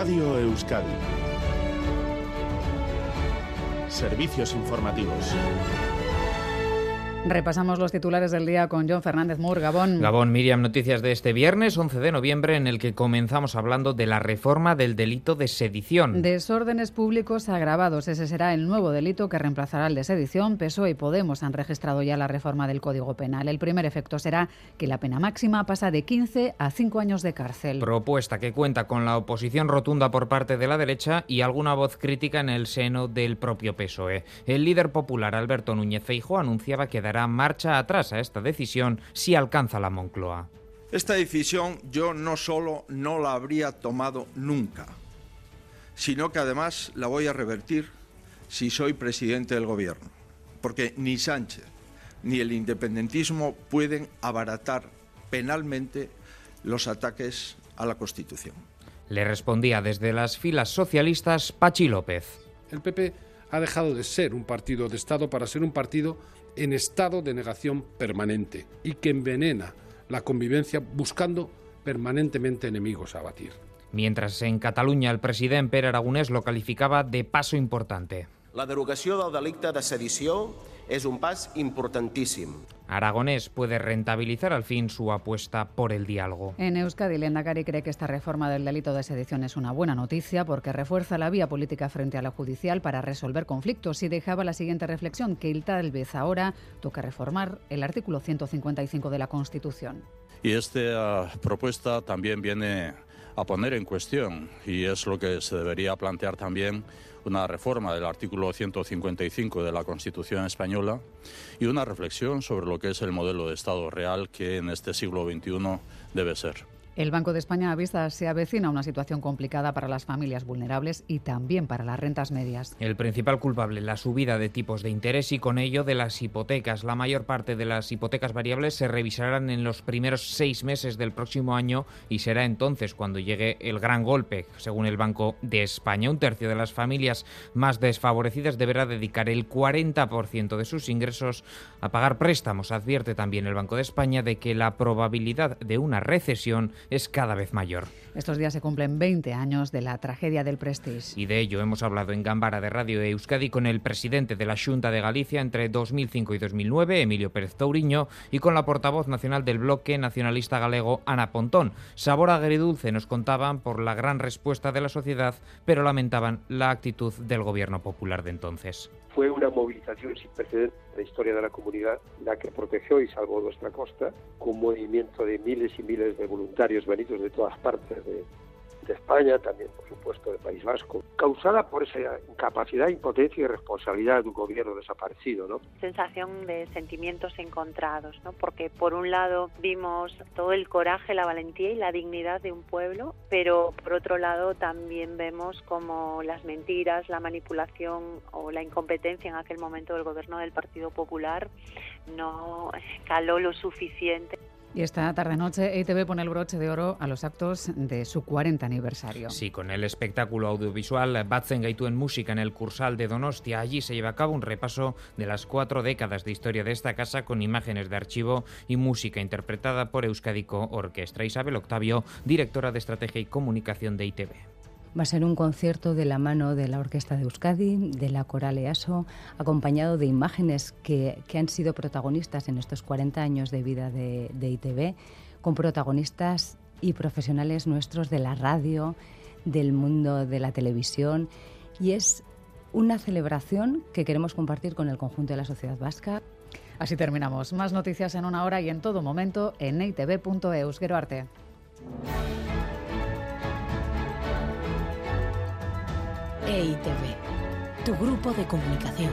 Radio Euskadi. Servicios informativos. Repasamos los titulares del día con John Fernández Mur, Gabón. Gabón, Miriam, noticias de este viernes 11 de noviembre en el que comenzamos hablando de la reforma del delito de sedición. Desórdenes públicos agravados. Ese será el nuevo delito que reemplazará el de sedición. PSOE y Podemos han registrado ya la reforma del Código Penal. El primer efecto será que la pena máxima pasa de 15 a 5 años de cárcel. Propuesta que cuenta con la oposición rotunda por parte de la derecha y alguna voz crítica en el seno del propio PSOE. El líder popular Alberto Núñez Feijóo anunciaba que dará marcha atrás a esta decisión si alcanza la Moncloa. Esta decisión yo no solo no la habría tomado nunca, sino que además la voy a revertir si soy presidente del gobierno, porque ni Sánchez ni el independentismo pueden abaratar penalmente los ataques a la Constitución. Le respondía desde las filas socialistas Pachi López. El PP ha dejado de ser un partido de Estado para ser un partido en estado de negación permanente y que envenena la convivencia buscando permanentemente enemigos a abatir. Mientras en Cataluña el presidente Pere Aragonés lo calificaba de paso importante. La derogació del delicte de sedició és un pas importantíssim. Aragonés puede rentabilizar al fin su apuesta por el diálogo. En Euskadi, Lendakari cree que esta reforma del delito de sedición es una buena noticia porque refuerza la vía política frente a la judicial para resolver conflictos y dejaba la siguiente reflexión, que tal vez ahora toca reformar el artículo 155 de la Constitución. Y esta propuesta también viene a poner en cuestión, y es lo que se debería plantear también, una reforma del artículo 155 de la Constitución española y una reflexión sobre lo que es el modelo de Estado real que en este siglo XXI debe ser. El Banco de España avisa se avecina una situación complicada para las familias vulnerables y también para las rentas medias. El principal culpable, la subida de tipos de interés y con ello de las hipotecas. La mayor parte de las hipotecas variables se revisarán en los primeros seis meses del próximo año y será entonces cuando llegue el gran golpe. Según el Banco de España, un tercio de las familias más desfavorecidas deberá dedicar el 40% de sus ingresos a pagar préstamos. Advierte también el Banco de España de que la probabilidad de una recesión es cada vez mayor. Estos días se cumplen 20 años de la tragedia del Prestige. Y de ello hemos hablado en Gambara de Radio Euskadi con el presidente de la Junta de Galicia entre 2005 y 2009, Emilio Pérez Touriño, y con la portavoz nacional del bloque nacionalista galego, Ana Pontón. Sabor agridulce nos contaban por la gran respuesta de la sociedad, pero lamentaban la actitud del gobierno popular de entonces. Fue una movilización sin precedentes en la historia de la comunidad, la que protegió y salvó nuestra costa, con un movimiento de miles y miles de voluntarios venidos de todas partes de, de España, también por supuesto del País Vasco, causada por esa incapacidad, impotencia y responsabilidad de un gobierno desaparecido, ¿no? Sensación de sentimientos encontrados, ¿no? Porque por un lado vimos todo el coraje, la valentía y la dignidad de un pueblo, pero por otro lado también vemos como las mentiras, la manipulación o la incompetencia en aquel momento del gobierno del Partido Popular no caló lo suficiente. Y esta tarde-noche EITV pone el broche de oro a los actos de su 40 aniversario. Sí, con el espectáculo audiovisual Batzen Gaituen Música en el Cursal de Donostia. Allí se lleva a cabo un repaso de las cuatro décadas de historia de esta casa con imágenes de archivo y música interpretada por Euskadico Orquestra. Isabel Octavio, directora de Estrategia y Comunicación de ITV. Va a ser un concierto de la mano de la Orquesta de Euskadi, de la Coral EASO, acompañado de imágenes que, que han sido protagonistas en estos 40 años de vida de, ITV, con protagonistas y profesionales nuestros de la radio, del mundo de la televisión. Y es una celebración que queremos compartir con el conjunto de la sociedad vasca. Así terminamos. Más noticias en una hora y en todo momento en itv.eus. Arte. EITV, tu grupo de comunicación.